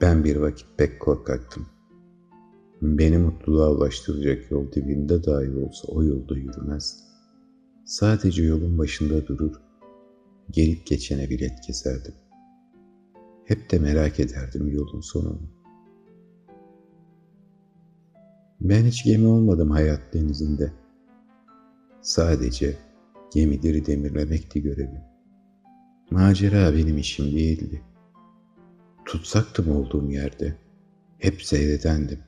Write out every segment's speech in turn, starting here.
Ben bir vakit pek korkaktım. Beni mutluluğa ulaştıracak yol dibinde dahi olsa o yolda yürümez. Sadece yolun başında durur, gelip geçene bilet keserdim. Hep de merak ederdim yolun sonunu. Ben hiç gemi olmadım hayat denizinde. Sadece gemileri demirlemekti görevim. Macera benim işim değildi. Tutsaktım olduğum yerde. Hep seyredendim.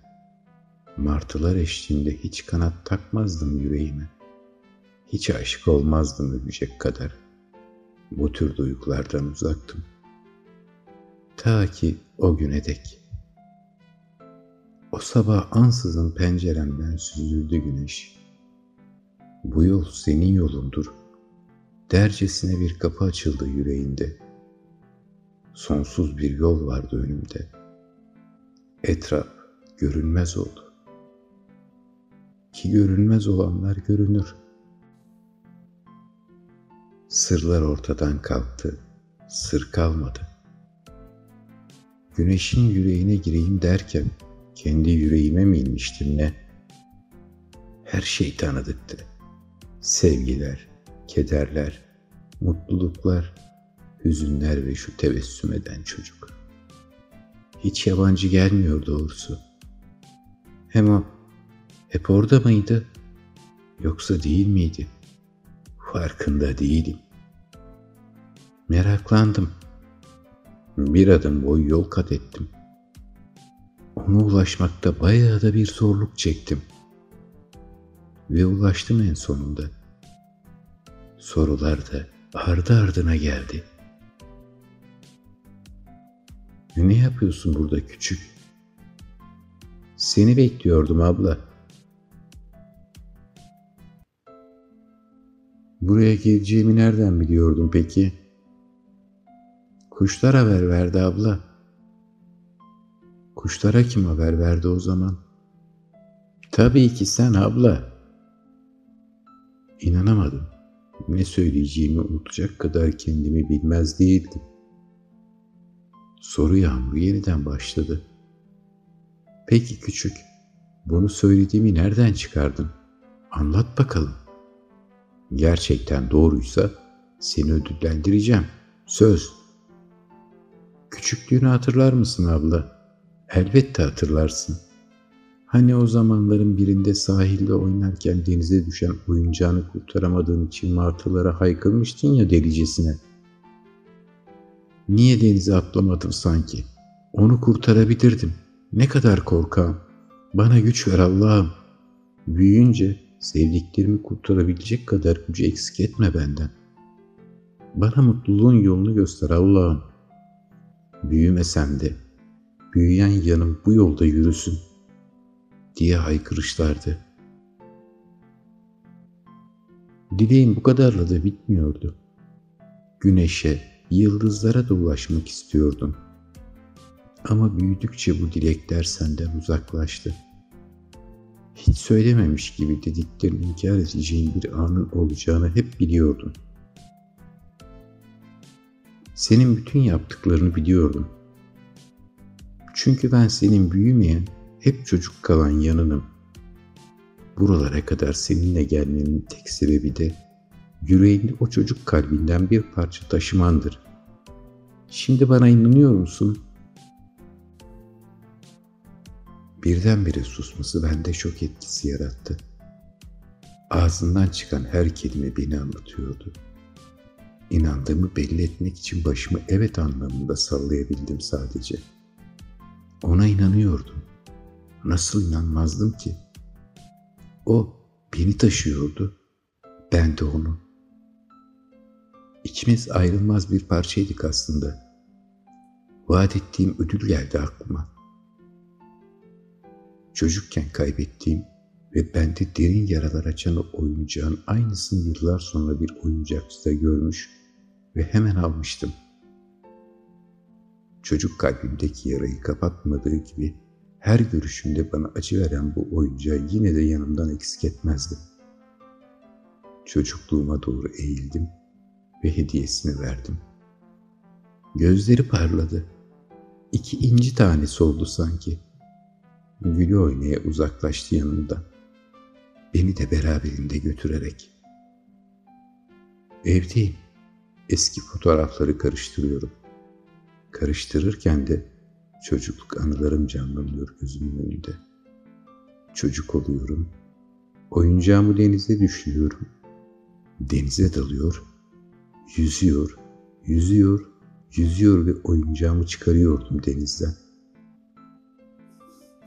Martılar eşliğinde hiç kanat takmazdım yüreğime. Hiç aşık olmazdım ölecek kadar. Bu tür duygulardan uzaktım. Ta ki o güne dek. O sabah ansızın penceremden süzüldü güneş. Bu yol senin yolundur. Dercesine bir kapı açıldı yüreğinde. Sonsuz bir yol vardı önümde. Etraf görünmez oldu. Ki görünmez olanlar görünür. Sırlar ortadan kalktı. Sır kalmadı. Güneşin yüreğine gireyim derken kendi yüreğime mi inmiştim ne? Her şey tanıdıktı. Sevgiler, kederler, mutluluklar, hüzünler ve şu tebessüm eden çocuk. Hiç yabancı gelmiyor doğrusu. Hem o hep orada mıydı? Yoksa değil miydi? Farkında değilim. Meraklandım. Bir adım boy yol kat ettim. Ona ulaşmakta bayağı da bir zorluk çektim. Ve ulaştım en sonunda. Sorular da ardı ardına geldi. Ne yapıyorsun burada küçük? Seni bekliyordum abla. Buraya geleceğimi nereden biliyordun peki? Kuşlar haber verdi abla. Kuşlara kim haber verdi o zaman? Tabii ki sen abla. İnanamadım. Ne söyleyeceğimi unutacak kadar kendimi bilmez değildim. Soru yağmuru yeniden başladı. Peki küçük, bunu söylediğimi nereden çıkardın? Anlat bakalım. Gerçekten doğruysa seni ödüllendireceğim. Söz. Küçüklüğünü hatırlar mısın abla? Elbette hatırlarsın. Hani o zamanların birinde sahilde oynarken denize düşen oyuncağını kurtaramadığın için martılara haykırmıştın ya delicesine. Niye denize atlamadım sanki? Onu kurtarabilirdim. Ne kadar korkağım. Bana güç ver Allah'ım. Büyüyünce sevdiklerimi kurtarabilecek kadar gücü eksik etme benden. Bana mutluluğun yolunu göster Allah'ım. Büyümesem de büyüyen yanım bu yolda yürüsün diye haykırışlardı. Dileğim bu kadarla da bitmiyordu. Güneşe, yıldızlara da ulaşmak istiyordum. Ama büyüdükçe bu dilekler senden uzaklaştı. Hiç söylememiş gibi dediklerini inkar edeceğin bir anın olacağını hep biliyordum. Senin bütün yaptıklarını biliyordum. Çünkü ben senin büyümeyen, hep çocuk kalan yanınım. Buralara kadar seninle gelmenin tek sebebi de yüreğinde o çocuk kalbinden bir parça taşımandır. Şimdi bana inanıyor musun? Birdenbire susması bende şok etkisi yarattı. Ağzından çıkan her kelime beni anlatıyordu. İnandığımı belli etmek için başımı evet anlamında sallayabildim sadece. Ona inanıyordum. Nasıl inanmazdım ki? O beni taşıyordu. Ben de onu. İkimiz ayrılmaz bir parçaydık aslında. Vaat ettiğim ödül geldi aklıma. Çocukken kaybettiğim ve bende derin yaralar açan o oyuncağın aynısını yıllar sonra bir oyuncakçıda görmüş ve hemen almıştım. Çocuk kalbimdeki yarayı kapatmadığı gibi her görüşümde bana acı veren bu oyuncağı yine de yanımdan eksik etmezdim. Çocukluğuma doğru eğildim ve hediyesini verdim. Gözleri parladı. İki inci tanesi oldu sanki. Gülü oynaya uzaklaştı yanımdan. Beni de beraberinde götürerek. Evdeyim. Eski fotoğrafları karıştırıyorum. Karıştırırken de çocukluk anılarım canlanıyor gözümün önünde. Çocuk oluyorum. Oyuncağımı denize düşürüyorum. Denize dalıyor. Yüzüyor, yüzüyor, yüzüyor ve oyuncağımı çıkarıyordum denizden.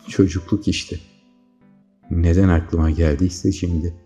Çocukluk işte. Neden aklıma geldiyse şimdi